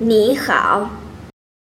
你好。